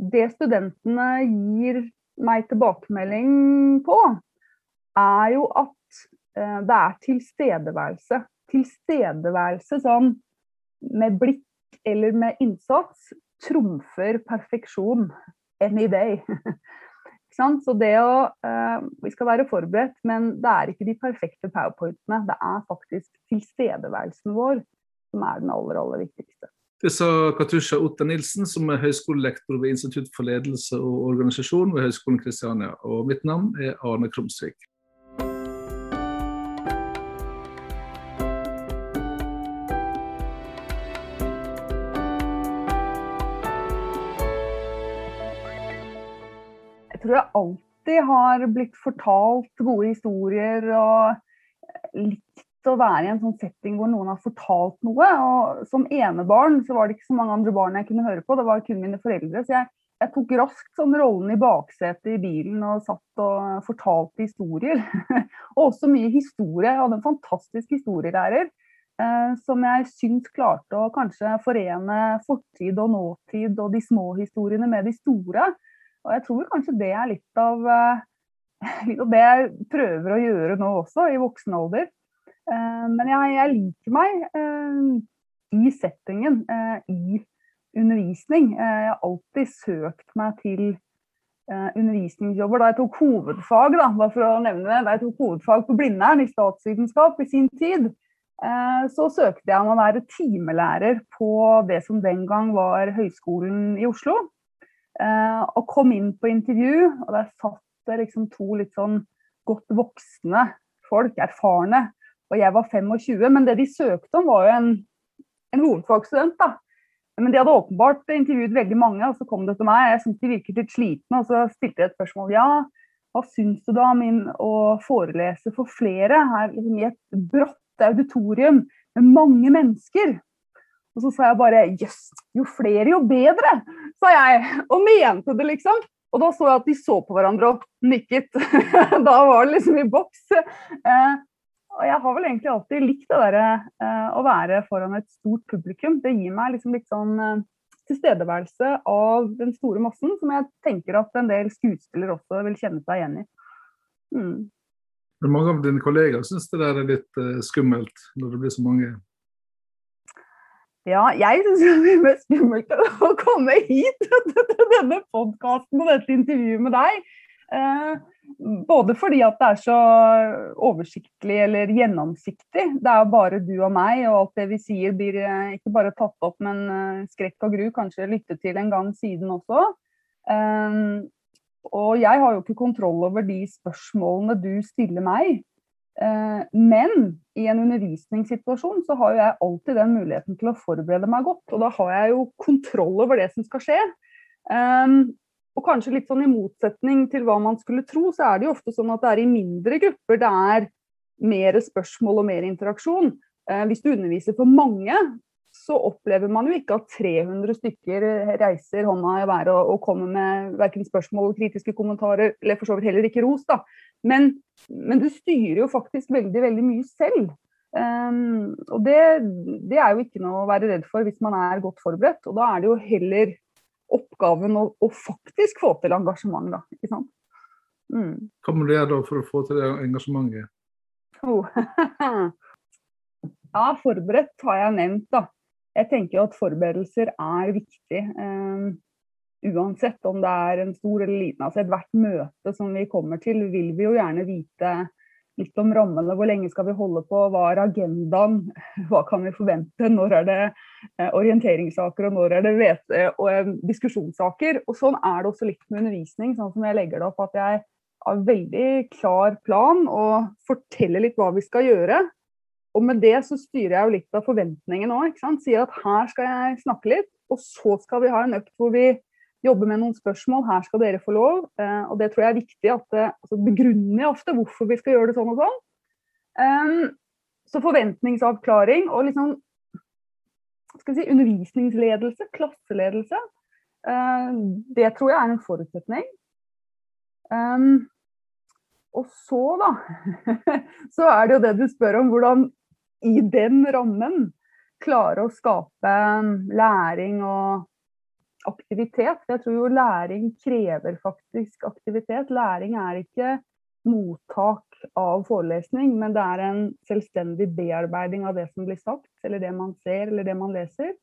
det studentene gir meg tilbakemelding på, er jo at eh, det er tilstedeværelse. Tilstedeværelse sånn med blikk eller med innsats trumfer perfeksjon any day. Så det å uh, Vi skal være forberedt, men det er ikke de perfekte powerpointene. Det er faktisk tilstedeværelsen vår som er den aller, aller viktigste. Det sa Katusha Otta Nilsen, som er høyskolelektor ved Institutt for ledelse og organisasjon ved Høgskolen Kristiania. Og mitt navn er Arne Krumsvik. Jeg tror jeg alltid har blitt fortalt gode historier og litt å være i en sånn setting hvor noen har fortalt noe. Og som enebarn så var det ikke så mange andre barn jeg kunne høre på, det var kun mine foreldre. Så jeg, jeg tok raskt sånn rollen i baksetet i bilen og satt og fortalte historier. og også mye historie. Jeg hadde en fantastisk historielærer eh, som jeg syns klarte å kanskje forene fortid og nåtid og de små historiene med de store. Og jeg tror kanskje det er litt av, eh, litt av det jeg prøver å gjøre nå også, i voksen alder. Eh, men jeg, jeg, liker meg eh, i settingen, eh, i undervisning. Jeg har alltid søkt meg til undervisningsjobber da jeg tok hovedfag, da, bare for å nevne det, da jeg tok hovedfag på Blindern i statsvitenskap i sin tid. Så søkte jeg om å være timelærer på det som den gang var Høgskolen i Oslo. Og kom inn på intervju, og der satt det liksom to litt sånn godt voksne folk, erfarne, og jeg var 25. Men det de søkte om, var jo en, en hovedfagsstudent. da. Men de hadde åpenbart intervjuet veldig mange, og så kom det til meg. Jeg syntes de virket litt slitne, og så stilte jeg et spørsmål. Ja, hva syns du da om å forelese for flere her liksom, i et brått auditorium med mange mennesker? Og så sa jeg bare jøss, jo flere jo bedre, sa jeg. Og mente det, liksom. Og da så jeg at de så på hverandre og nikket. da var det liksom i boks. Eh, og jeg har vel egentlig alltid likt det derre uh, å være foran et stort publikum. Det gir meg liksom litt sånn uh, tilstedeværelse av den store massen, som jeg tenker at en del skuespillere også vil kjenne seg igjen i. Mm. Mange av dine kollegaer syns det der er litt uh, skummelt, når det blir så mange? Ja, jeg syns det er mest skummelt å komme hit til denne podkasten og dette intervjuet med deg. Både fordi at det er så oversiktlig eller gjennomsiktig. Det er bare du og meg, og alt det vi sier blir eh, ikke bare tatt opp, men eh, skrekk og gru kanskje lyttet til en gang siden også. Og jeg har jo ikke kontroll over de spørsmålene du stiller meg. Men i en undervisningssituasjon så har jo jeg alltid den muligheten til å forberede meg godt. Og da har jeg jo kontroll over det som skal skje. Og kanskje litt sånn i motsetning til hva man skulle tro, så er det jo ofte sånn at det er i mindre grupper det er mer spørsmål og mer interaksjon. Eh, hvis du underviser for mange, så opplever man jo ikke at 300 stykker reiser hånda i været og, og, kommer med verken spørsmål, kritiske kommentarer eller for så vidt heller ikke ros. da. Men, men, du styrer jo faktisk veldig, veldig mye selv. Um, og det, det, er jo ikke noe å være redd for hvis man er godt forberedt. Og da er det jo heller oppgaven å, å, faktisk få til engasjement, da. Ikke sant? Mm. Hva må du gjøre da for å få til det engasjementet? Oh. ja, forberedt har jeg nevnt, da. Jeg tenker jo at forberedelser er viktig. Um, uansett om det er en stor eller liten. Altså Ethvert møte som vi kommer til, vil vi jo gjerne vite litt om rammene. Hvor lenge skal vi holde på? Hva er agendaen? Hva kan vi forvente? Når er det eh, orienteringssaker, og når er det vete og eh, diskusjonssaker? Og sånn er det også litt med undervisning, sånn som jeg legger det opp. At jeg har veldig klar plan og forteller litt hva vi skal gjøre. Og med det så styrer jeg jo litt av forventningen òg. Sier at her skal jeg snakke litt, og så skal vi ha en økt hvor vi jobbe med noen spørsmål. Her skal dere få lov. Eh, og det tror jeg er viktig. at det, altså Begrunner jeg ofte hvorfor vi skal gjøre det sånn og sånn. Um, så forventningsavklaring og liksom skal si, undervisningsledelse, klasseledelse, det tror jeg er en forutsetning. Og så, da, så er det jo det du spør om, hvordan i den rammen klare å skape læring og aktivitet. Jeg tror jo læring krever faktisk aktivitet. Læring er ikke mottak av forelesning, men det er en selvstendig bearbeiding av det som blir sagt, eller det man ser, eller det man leser.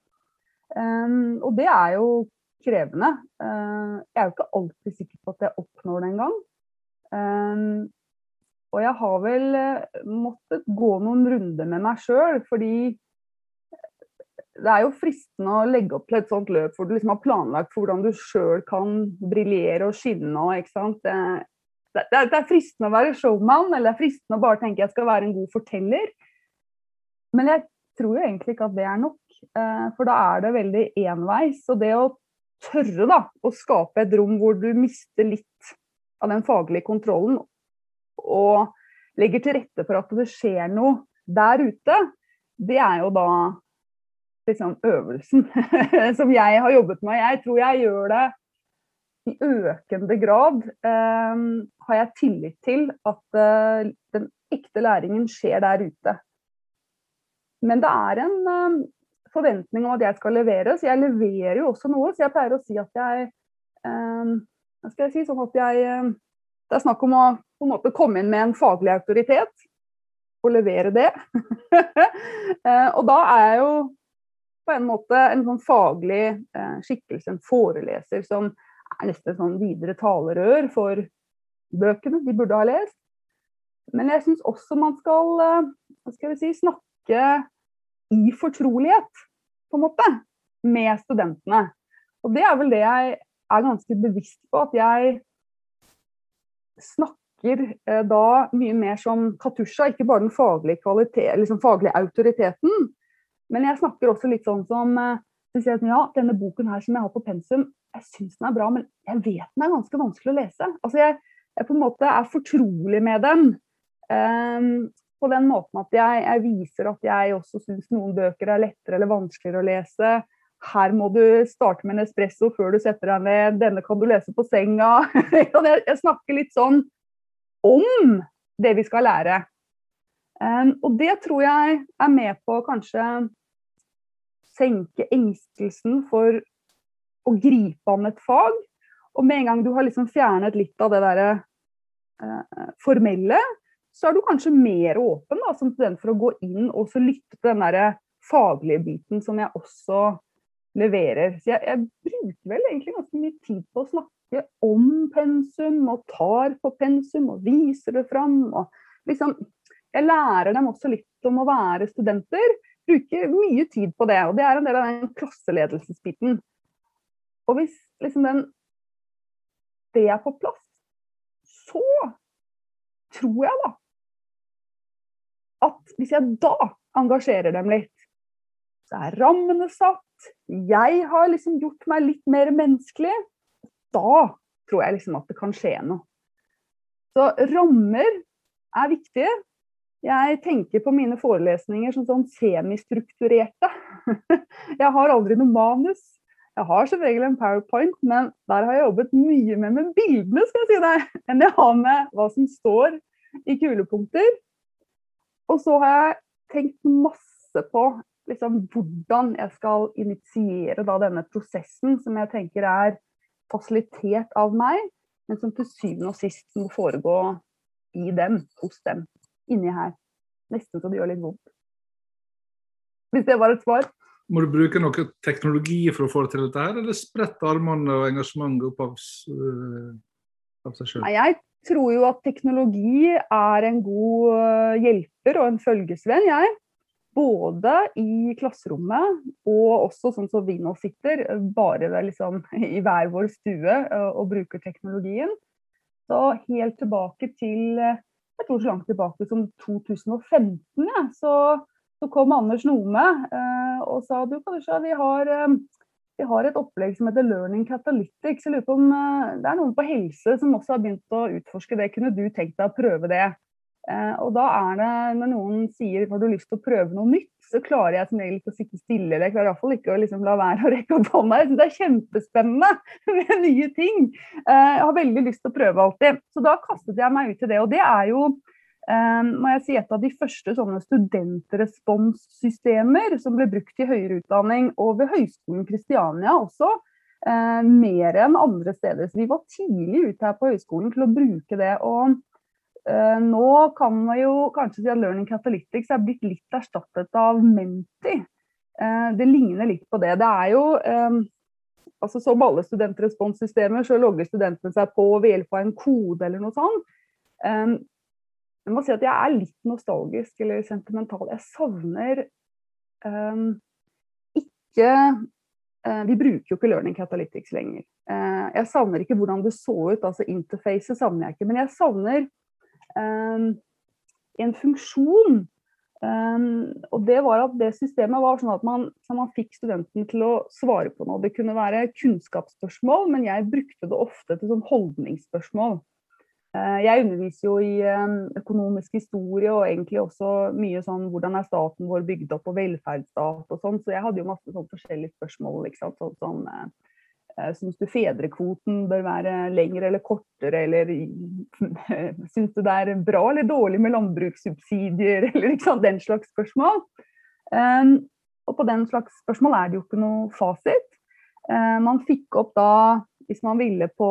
Um, og det er jo krevende. Uh, jeg er jo ikke alltid sikker på at jeg oppnår det engang. Um, og jeg har vel uh, måttet gå noen runder med meg sjøl, fordi det er jo fristende å legge opp til et sånt løp hvor du liksom har planlagt for hvordan du sjøl kan briljere og skinne. Og, ikke sant? Det, det, det, er fristende å være showman, eller det er fristende å bare tenke jeg skal være en god forteller. Men jeg tror jo egentlig ikke at det er nok, eh, for da er det veldig enveis. Og det å tørre da, å skape et rom hvor du mister litt av den faglige kontrollen, og legger til rette for at det skjer noe der ute, det er jo da liksom, øvelsen som jeg har jobbet med. Jeg tror jeg gjør det i økende grad. Um, har jeg tillit til at uh, den ekte læringen skjer der ute. Men det er en um, forventning om at jeg skal levere, så jeg leverer jo også noe. Så jeg pleier å si at jeg um, Hva skal jeg si? Sånn at jeg Det er snakk om å på en måte komme inn med en faglig autoritet og levere det. uh, og da er jeg jo på en måte en sånn faglig eh, skikkelse, en foreleser, som er nesten sånn videre talerør for bøkene de burde ha lest. Men jeg syns også man skal, eh, hva skal si, snakke i fortrolighet, på en måte, med studentene. Og det er vel det jeg er ganske bevisst på, at jeg snakker eh, da mye mer som Katusha, ikke bare den faglige, liksom faglige autoriteten, men jeg snakker også litt sånn som eh, at, ja, denne boken her som jeg har på pensum, jeg syns den er bra, men jeg vet den er ganske vanskelig å lese. Altså jeg, jeg på en måte er fortrolig med den. Um, på den måten at jeg, jeg viser at jeg også syns noen bøker er lettere eller vanskeligere å lese. Her må du starte med en espresso før du setter deg ned. Denne kan du lese på senga. jeg snakker litt sånn om det vi skal lære. Um, og det tror jeg er med på kanskje senke engstelsen for å gripe an et fag. Og med en gang du har liksom fjernet litt av det derre eh, formelle, så er du kanskje mer åpen da, som student for å gå inn og lytte til den derre faglige biten som jeg også leverer. Så jeg, jeg, bruker vel egentlig ganske mye tid på å snakke om pensum, og tar på pensum og viser det fram. og liksom jeg lærer dem også litt om å være studenter. Bruker mye tid på det. Og det er en del av den klasseledelsesbiten. Og hvis liksom den det er på plass, så tror jeg da at hvis jeg da engasjerer dem litt, så er rammene satt, jeg har liksom gjort meg litt mer menneskelig, da tror jeg liksom at det kan skje noe. Så rammer er viktige, jeg tenker på mine forelesninger som sånn semistrukturerte. Jeg har aldri noe manus. Jeg har som regel en powerpoint, men der har jeg jobbet mye mer med bildene skal jeg si deg, enn jeg har med hva som står i kulepunkter. Og så har jeg tenkt masse på liksom, hvordan jeg skal initiere da, denne prosessen, som jeg tenker er fasilitert av meg, men som til syvende og sist må foregå i dem, hos dem inni her. Nesten så det gjør litt vondt. Hvis det var et svar. Må du bruke noe teknologi for å få det til dette, her, eller sprette armene og engasjementet opp av, uh, av seg sjøl? Jeg tror jo at teknologi er en god uh, hjelper og en følgesvenn, jeg. Både i klasserommet og også sånn som vi nå sitter, bare liksom, i hver vår stue uh, og bruker teknologien. Så helt tilbake til jeg tror så langt tilbake som 2015, ja, så, så kom Anders Nome eh, og sa du kanskje vi har, eh, vi har et opplegg som heter Learning Catalytics. Jeg lurer på om eh, det er noen på helse som også har begynt å utforske det. Kunne du tenkt deg å prøve det? Eh, og da er det når noen sier har du lyst til å prøve noe nytt, så klarer jeg som regel ikke å sitte stille. Eller jeg klarer iallfall ikke å liksom la være å rekke opp hånda. Jeg syns det er kjempespennende med nye ting. Eh, jeg har veldig lyst til å prøve alltid. Så da kastet jeg meg ut i det. Og det er jo eh, må jeg si, et av de første sånne studentresponssystemer som ble brukt i høyere utdanning, og ved Høgskolen Kristiania også. Eh, mer enn andre steder. Så vi var tidlig ute her på høyskolen til å bruke det. Og nå kan man jo kanskje si at Learning Catalytics er blitt litt erstattet av Menti. Eh, det ligner litt på det. Det er jo eh, altså Som alle studentresponssystemer så logger studentene seg på ved hjelp av en kode eller noe sånt. Jeg må si at jeg er litt nostalgisk eller sentimental. Jeg savner um, ikke Vi bruker jo ikke Learning Catalytics lenger. Jeg savner ikke hvordan det så ut, altså interfacet savner jeg ikke. Men jeg savner en funksjon Um, og det var at det systemet var sånn at man, så man fikk studenten til å svare på noe. Det kunne være kunnskapsspørsmål, men jeg brukte det ofte til sånn holdningsspørsmål. Uh, jeg underviser jo i um, økonomisk historie og egentlig også mye sånn hvordan er staten vår bygd opp og velferdsstat og sånn, så jeg hadde jo masse sånn forskjellige spørsmål. Liksom, sånn, sånn Eh, syns du fedrekvoten bør være lengre eller kortere, eller syns du det er bra eller dårlig med landbrukssubsidier, eller liksom, den slags spørsmål. Um, og på den slags spørsmål er det jo ikke noe fasit. Uh, man fikk opp da, hvis man ville på,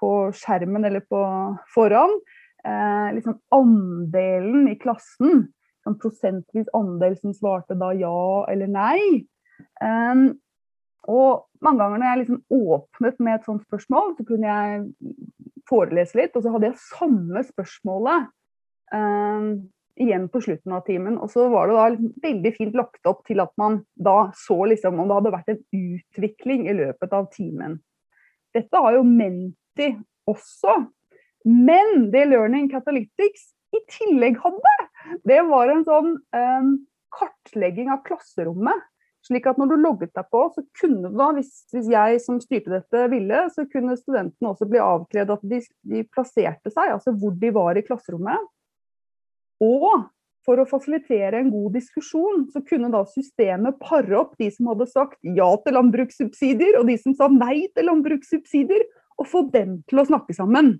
på skjermen eller på forhånd, uh, liksom andelen i klassen, sånn prosentvis andel som svarte da ja eller nei. Um, og mange ganger når jeg liksom åpnet med et sånt spørsmål, så kunne jeg forelese litt, og så hadde jeg samme spørsmålet eh, igjen på slutten av timen. Og så var det da liksom veldig fint lagt opp til at man da så liksom om det hadde vært en utvikling i løpet av timen. Dette har jo Menti også. Men det Learning Catalytics i tillegg hadde, det var en sånn um, kartlegging av klasserommet slik at når du logget deg på, så kunne da, hvis, hvis, jeg som styrte dette ville, så kunne studentene også bli avkledd at de, de, plasserte seg, altså hvor de var i klasserommet. Og for å fasilitere en god diskusjon, så kunne da systemet pare opp de som hadde sagt ja til landbrukssubsidier, og de som sa nei til landbrukssubsidier, og få dem til å snakke sammen.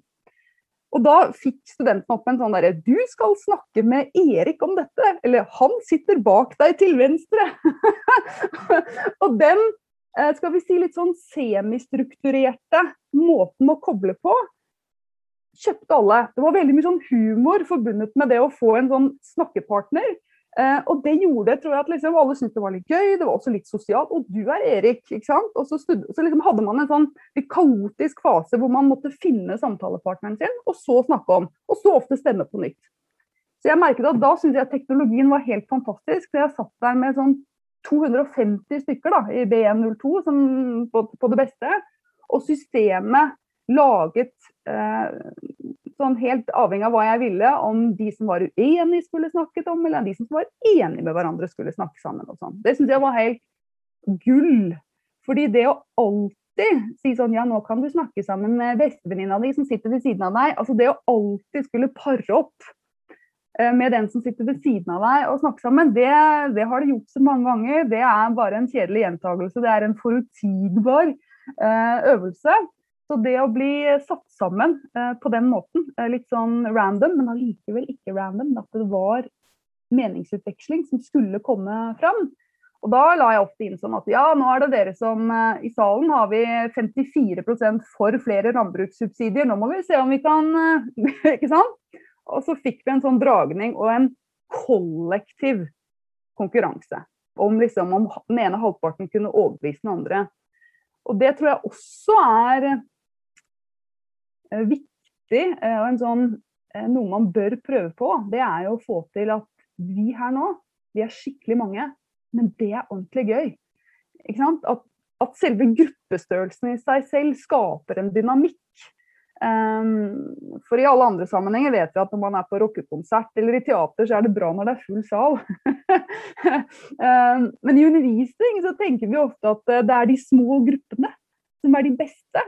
Og da fikk studentene opp en sånn derre Du skal snakke med Erik om dette. Eller han sitter bak deg til venstre. og den, eh, skal vi si litt sånn semistrukturerte måten å koble på, kjøpte alle. Det var veldig mye sånn humor forbundet med det å få en sånn snakkepartner. Eh, og det gjorde tror jeg at liksom, alle syntes det var litt gøy, det var også litt sosialt. Og du er Erik, ikke sant. Og så, stud, så liksom hadde man en sånn litt kaotisk fase hvor man måtte finne samtalepartneren sin, og så snakke om. Og så ofte stemme på nytt. Så jeg merket at da syntes jeg teknologien var helt fantastisk. Så jeg satt der med sånn 250 stykker da, i B102 som, på, på det beste. Og systemet laget eh, sånn helt avhengig av hva jeg ville, om de som var uenige skulle snakket om, eller de som var enige med hverandre skulle snakke sammen. og sånn. Det syns jeg var helt gull. Fordi det å alltid si sånn ja, nå kan du snakke sammen med bestevenninna di som sitter ved siden av deg. Altså det å alltid skulle pare opp eh, med den som sitter ved siden av deg og snakke sammen, det, det har det gjort så mange ganger. Det er bare en kjedelig gjentagelse. Det er en forutsigbar eh, øvelse. Så det å bli satt sammen eh, på den måten, eh, litt sånn random, men allikevel ikke random, at det var meningsutveksling som skulle komme fram. Og da la jeg ofte inn sånn at ja, nå er det dere som eh, I salen har vi 54% for flere landbrukssubsidier. Nå må vi se om vi kan Ikke sant? Og så fikk vi en sånn dragning og en kollektiv konkurranse. Om, liksom, om den ene halvparten kunne overbevise den andre. Og det tror jeg også er Eh, viktig eh, og en sånn, eh, noe man bør prøve på, det er jo å få til at vi her nå, vi er skikkelig mange, men det er ordentlig gøy. At, at, selve gruppestørrelsen i seg selv skaper en dynamikk. Um, for i alle andre sammenhenger vet vi at når man er på rockekonsert eller i teater, så er det bra når det er full sal. um, men i undervisning så tenker vi ofte at det er de små gruppene som er de beste.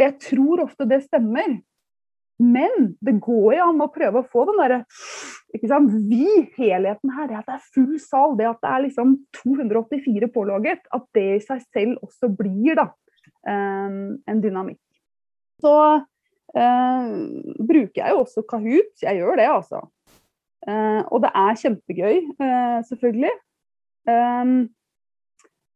Og jeg tror ofte det stemmer. Men det går jo an å prøve å få den derre Vi-helheten her, det at det er full sal, det at det er liksom 284 pålogget, at det i seg selv også blir da, um, en dynamikk. Så eh, bruker jeg jo også Kahoot. Jeg gjør det, altså. Eh, og det er kjempegøy, eh, selvfølgelig. Um,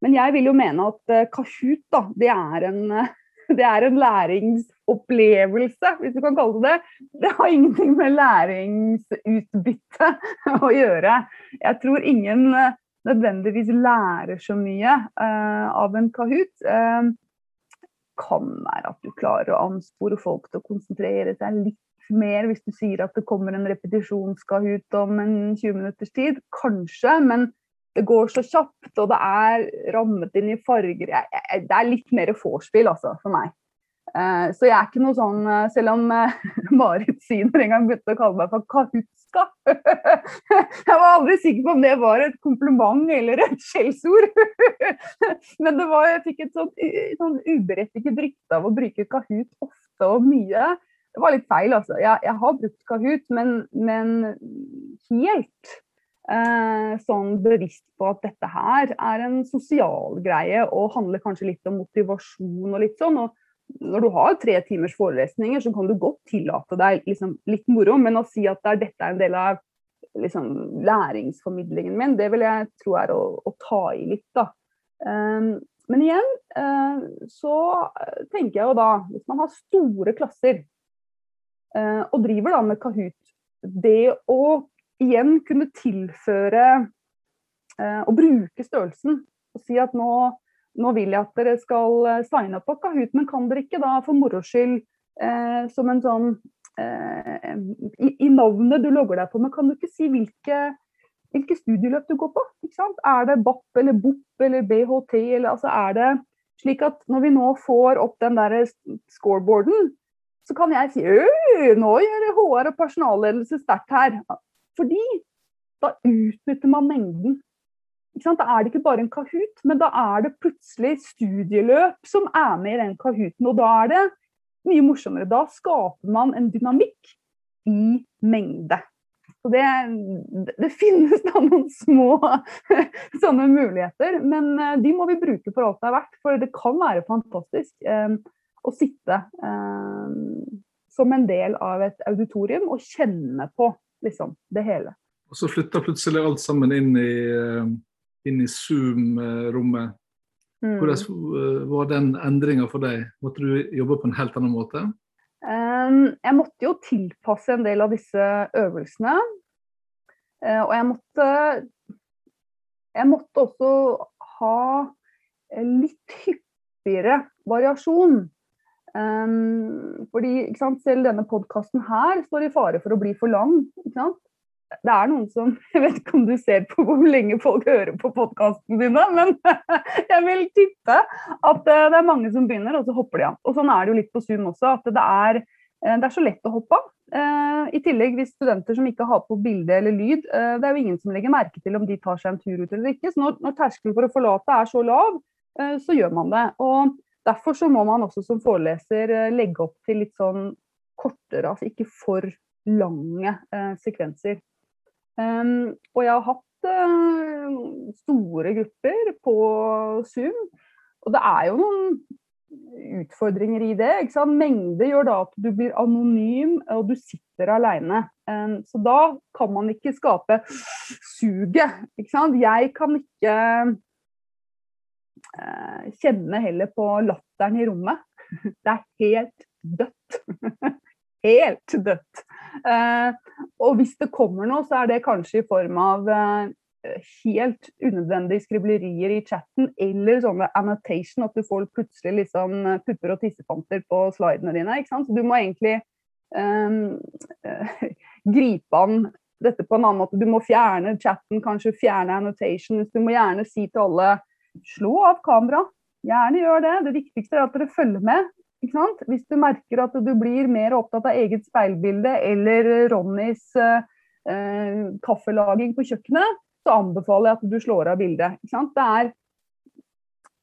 Men jeg vil jo mene at uh, Kahoot da, det er, en, uh, det er en læringsopplevelse, hvis du kan kalle det det. Det har ingenting med læringsutbytte å gjøre. Jeg tror ingen uh, nødvendigvis lærer så mye av en Kahoot. kan være at du klarer å anspore folk til å konsentrere seg litt mer hvis du sier at det kommer en repetisjonskahoot om en 20 minutters tid. Kanskje, men det går så kjapt, og det er rammet inn i farger. det er litt mer vorspiel, altså, for meg. Uh, så jeg er ikke noe sånn uh, Selv om uh, Marit Syner en gang begynte å kalle meg for Kahutska. jeg var aldri sikker på om det var et kompliment eller et skjellsord. Men det var, jeg fikk et sånn, sånn uberettiget rykte av å bruke Kahoot ofte og mye. Det var litt feil, altså. Jeg, jeg har brukt Kahoot, men, men helt eh, sånn bevisst på at dette her er en sosial greie og handler kanskje litt om motivasjon og litt sånn. og når du har tre timers forelesninger, så kan du godt tillate deg liksom, litt moro, men å si at det er, dette er en del av liksom, læringsformidlingen min, det vil jeg tro er å, å ta i litt. da. Um, men igjen uh, så tenker jeg jo da, hvis man har store klasser, Eh, og driver da med Kahoot. Det å igjen kunne tilføre eh, og bruke størrelsen og si at nå, nå vil jeg at dere skal eh, signe opp på Kahoot, men kan dere ikke da for moro skyld eh, som en sånn eh, i, i, navnet du logger deg på, men kan du ikke si hvilke, hvilke studieløp du går på? Er det BAP eller BOP eller BHT, eller altså er det slik at når vi nå får opp den der scoreboarden, så kan jeg si nå gjør HR og personalledelse sterkt her. Fordi da utnytter man mengden. Da er det ikke bare en Kahoot, men da er det plutselig studieløp som er med i den Kahooten. Og da er det mye morsommere. Da skaper man en dynamikk i mengde. Så det, det finnes da noen små sånne muligheter, men eh, de må vi bruke for alt det er verdt. For det kan være fantastisk. Eh, å sitte eh, som en del av et auditorium og kjenne på liksom, det hele. Og så flytta plutselig alt sammen inn i, eh, inn i Zoom-rommet. Mm. Hvordan eh, var den endringa for deg? Måtte du jobbe på en helt annen måte? Um, jeg måtte jo tilpasse en del av disse øvelsene. Uh, og jeg måtte Jeg måtte også ha litt hyppigere variasjon. Um, fordi Selv denne podkasten her står i fare for å bli for lang. Det er noen som Jeg vet ikke om du ser på hvor lenge folk hører på podkastene dine, men jeg vil tippe at eh, det er mange som begynner, og så hopper de av. Og Sånn er det jo litt på Zoom også. at Det er, eh, det er så lett å hoppe av. Uh, I tillegg hvis studenter som ikke har på bilde eller lyd, det er jo ingen som legger merke til om de tar seg en tur ut eller ikke. Så når, når terskelen for å forlate er så lav, så gjør man det. Og Derfor så må man også som foreleser eh, legge opp til litt sånn kortere, altså ikke for lange eh, sekvenser. Um, og jeg har hatt uh, store grupper på Zoom, og det er jo noen utfordringer i det. Ikke sant? Mengde gjør da at du blir anonym og du sitter alene. Um, så da kan man ikke skape suget. Ikke sant? Jeg kan ikke eh, kjenne heller på latteren i rommet. Det er helt dødt. helt dødt. Eh, og hvis det kommer noe, så er det kanskje i form av eh, helt unødvendige skriblerier i chatten, eller sånne annotation, at du får plutselig liksom pupper og tissepanter på slidene dine. ikke sant? Så du må egentlig um, gripe an dette på en annen måte. Du må fjerne chatten, kanskje fjerne annotation. Du må gjerne si til alle slå av kamera. Gjerne gjør det. Det viktigste er at dere følger med. Hvis du merker at du blir mer opptatt av eget speilbilde eller Ronnys eh, kaffelaging på kjøkkenet, så anbefaler jeg at du slår av bildet. Det er,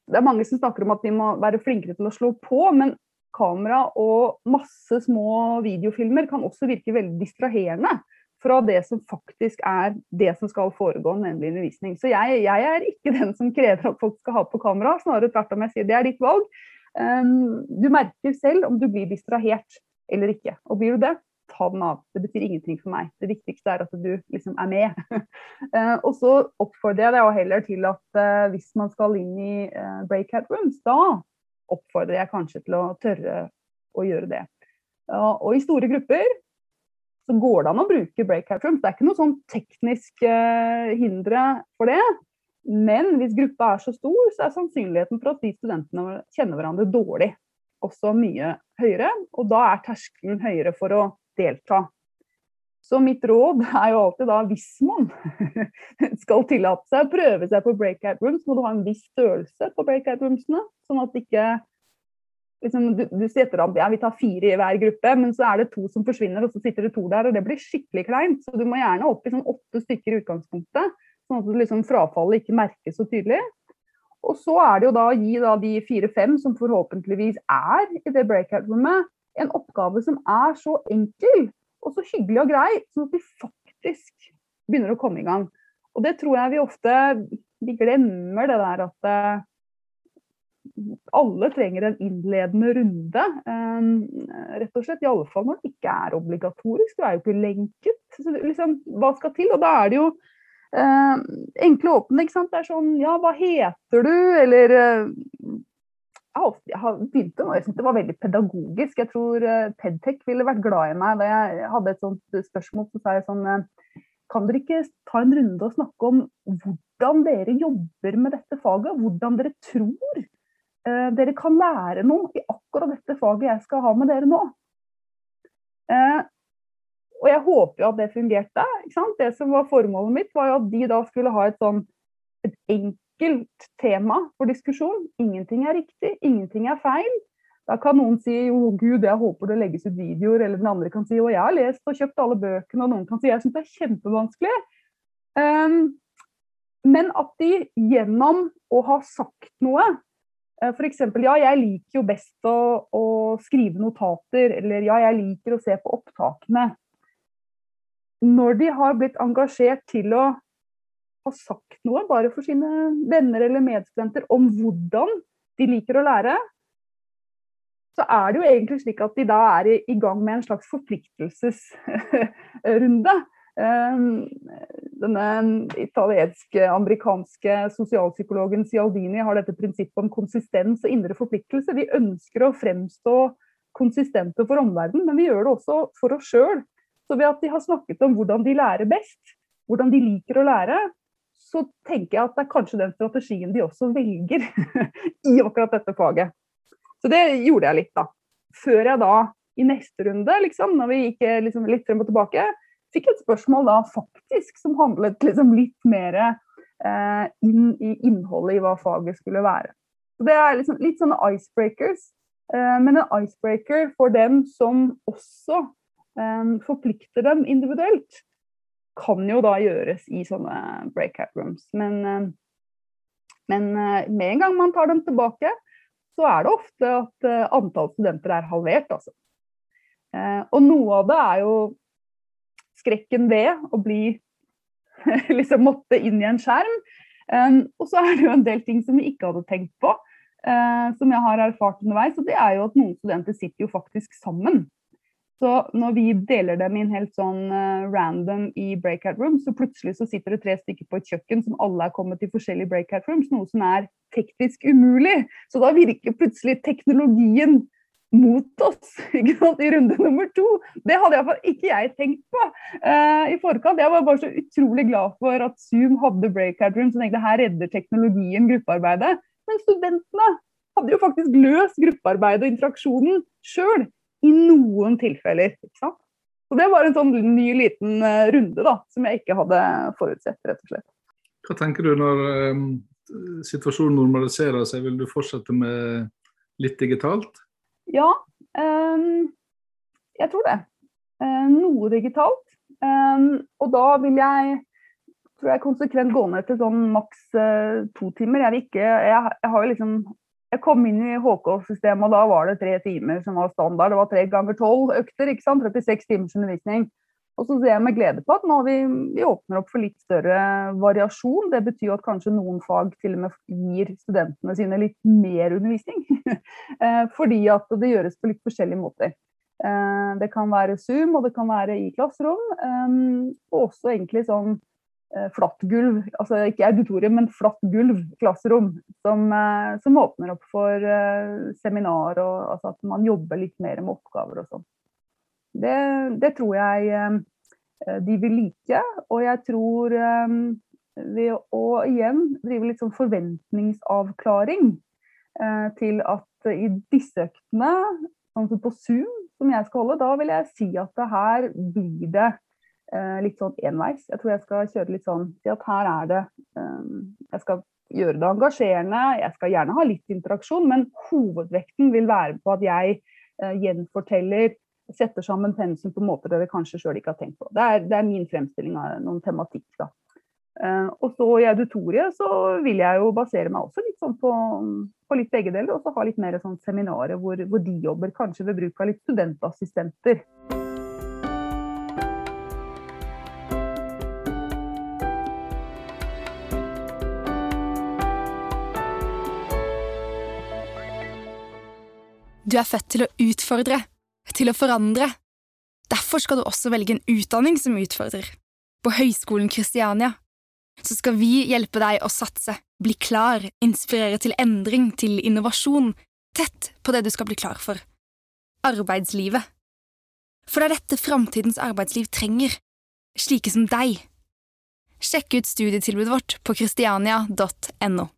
det er mange som snakker om at de må være flinkere til å slå på, men kamera og masse små videofilmer kan også virke veldig distraherende fra det som faktisk er det som skal foregå, nemlig undervisning. Så jeg, jeg, er ikke den som krever at folk skal ha på kamera, snarere tvert om jeg sier det er ditt valg. Um, du merker selv om du blir distrahert eller ikke. Og blir du det, ta den av. Det betyr ingenting for meg. Det viktigste er at du liksom er med. uh, og så oppfordrer jeg deg heller til at uh, hvis man skal inn i uh, breakout rooms, da oppfordrer jeg kanskje til å tørre å gjøre det. og i store grupper så går det an å bruke breakout rooms. Det er ikke noe sånn teknisk hindre for det. Men hvis gruppa er så stor, så er sannsynligheten for at de studentene kjenner hverandre dårlig, også mye høyere. Og da er terskelen høyere for å delta. Så mitt råd er jo alltid da, hvis man skal tillate seg å prøve seg på breakout rooms, må du ha en viss størrelse på breakout roomsene. Sånn at ikke liksom, du, du setter opp ja, vi tar fire i hver gruppe, men så er det to som forsvinner, og så sitter det to der, og det blir skikkelig kleint. Så du må gjerne opp i sånn åtte stykker i utgangspunktet, sånn at liksom, frafallet ikke merkes så tydelig. Og så er det jo da å gi da de fire-fem som forhåpentligvis er i det breakout-rommet, en oppgave som er så enkel og så hyggelig og grei, sånn at de faktisk begynner å komme i gang. Og det tror jeg vi ofte vi glemmer det der at uh, alle trenger en innledende runde. Um, rett og slett, Iallfall når det ikke er obligatorisk. Du er jo ikke lenket. Så liksom, hva skal til? Og da er det jo eh, enkle åpne, ikke sant. Det er sånn Ja, hva heter du? Eller uh, jeg har begynt nå, jeg syns det var veldig pedagogisk. Jeg tror Pedtech ville vært glad i meg da jeg hadde et sånt spørsmål. Så sa sånn Kan dere ikke ta en runde og snakke om hvordan dere jobber med dette faget? Hvordan dere tror dere kan lære noe i akkurat dette faget jeg skal ha med dere nå? Og jeg håper jo at det fungerte. Det som var formålet mitt, var jo at de da skulle ha et sånn et enkelt tema for diskusjon. Ingenting er riktig, ingenting er feil. Da kan noen si jo gud, jeg håper det legges ut videoer, eller den andre kan si jo jeg har lest og kjøpt alle bøkene, og noen kan si jeg syns det er kjempevanskelig. Um, men at de gjennom å ha sagt noe eh, F.eks. ja, jeg liker jo best å, å, skrive notater, eller ja, jeg liker å se på opptakene når de har blitt engasjert til å ha sagt noe bare for sine venner eller medstudenter om hvordan de liker å lære, så er det jo egentlig slik at de da er i gang med en slags forpliktelsesrunde. Ehm, denne italienske-amerikanske sosialpsykologen Cialdini har dette prinsippet om konsistens og indre forpliktelse. Vi ønsker å fremstå konsistente for omverdenen, men vi gjør det også for oss sjøl. Så ved at de har snakket om hvordan de lærer best, hvordan de liker å lære, så tenker jeg at det er kanskje den strategien de også velger i akkurat dette faget. Så det gjorde jeg litt, da. Før jeg da i neste runde, liksom, når vi gikk liksom, litt frem og tilbake, fikk et spørsmål da faktisk som handlet liksom, litt mer eh, inn i innholdet i hva faget skulle være. Så Det er liksom, litt sånne icebreakers. Eh, men en icebreaker for dem som også eh, forplikter dem individuelt, kan jo da gjøres i sånne breakout rooms. Men, ehm, men eh, med en gang man tar dem tilbake, så er det ofte at eh, antall studenter er halvert, altså. Eh, og noe av det er jo skrekken ved å bli liksom måtte inn i en skjerm. Um, og så er det jo en del ting som vi ikke hadde tenkt på, uh, som jeg har erfart underveis. Og det er jo at noen studenter sitter jo faktisk sammen. Så når vi deler dem inn helt sånn uh, random i breakout rooms, så plutselig så sitter det tre stykker på et kjøkken som alle er kommet i forskjellige breakout rooms, noe som er teknisk umulig. Så da virker plutselig teknologien mot oss ikke sant, i runde nummer to. Det hadde iallfall ikke jeg tenkt på uh, i forkant. Jeg var bare så utrolig glad for at Zoom hadde breakout rooms og tenkte her redder teknologien gruppearbeidet. Men studentene hadde jo faktisk løst gruppearbeidet og interaksjonen sjøl i noen tilfeller. ikke sant? Så Det var en sånn ny liten eh, runde da, som jeg ikke hadde forutsett. rett og slett. Hva tenker du når um, situasjonen normaliserer seg? Vil du fortsette med litt digitalt? Ja, um, jeg tror det. Uh, noe digitalt. Um, og da vil jeg tror jeg konsekvent gå ned til sånn maks uh, to timer. Jeg, ikke, jeg, jeg har jo liksom jeg kom inn i HK-systemet, og da var det tre timer som var standard. Det var tre ganger tolv økter, ikke sant? 36 timers undervisning. Og så ser jeg med glede på at nå vi, vi åpner opp for litt større variasjon. Det betyr at kanskje noen fag til og med gir studentene sine litt mer undervisning. Eh, fordi at det gjøres på litt forskjellige måter. Eh, det kan være Zoom, og det kan være i klasserom. Um, og også egentlig sånn flatt gulv, altså ikke auditorium, men flatt gulv klasserom. Som, som åpner opp for seminar og altså at man jobber litt mer med oppgaver og sånn. Det, det, tror jeg de vil like. Og jeg tror um, ved å igjen drive litt sånn forventningsavklaring til at i disse øktene, sånn på Zoom, som jeg skal holde, da vil jeg si at det her blir det eh, litt sånn enveis. Jeg tror jeg skal kjøre litt sånn si at her er det eh, Jeg skal gjøre det engasjerende, jeg skal gjerne ha litt interaksjon, men hovedvekten vil være på at jeg eh, gjenforteller setter sammen pensum på måter dere kanskje sjøl ikke har tenkt på. Det er, det er, min fremstilling av noen tematikk. da. Uh, og så i auditoriet så vil jeg jo basere meg også litt sånn på, på litt begge deler, og så ha litt mer sånn seminarer hvor, hvor, de jobber, kanskje ved bruk av litt studentassistenter. Du er født til å utfordre, til å forandre. Derfor skal du også velge en utdanning som utfordrer. På Høgskolen Kristiania så skal vi hjelpe deg å satse, bli klar, inspirere til endring, til innovasjon, tett på det du skal bli klar for – arbeidslivet. For det er dette framtidens arbeidsliv trenger, slike som deg. Sjekk ut studietilbudet vårt på christiania.no.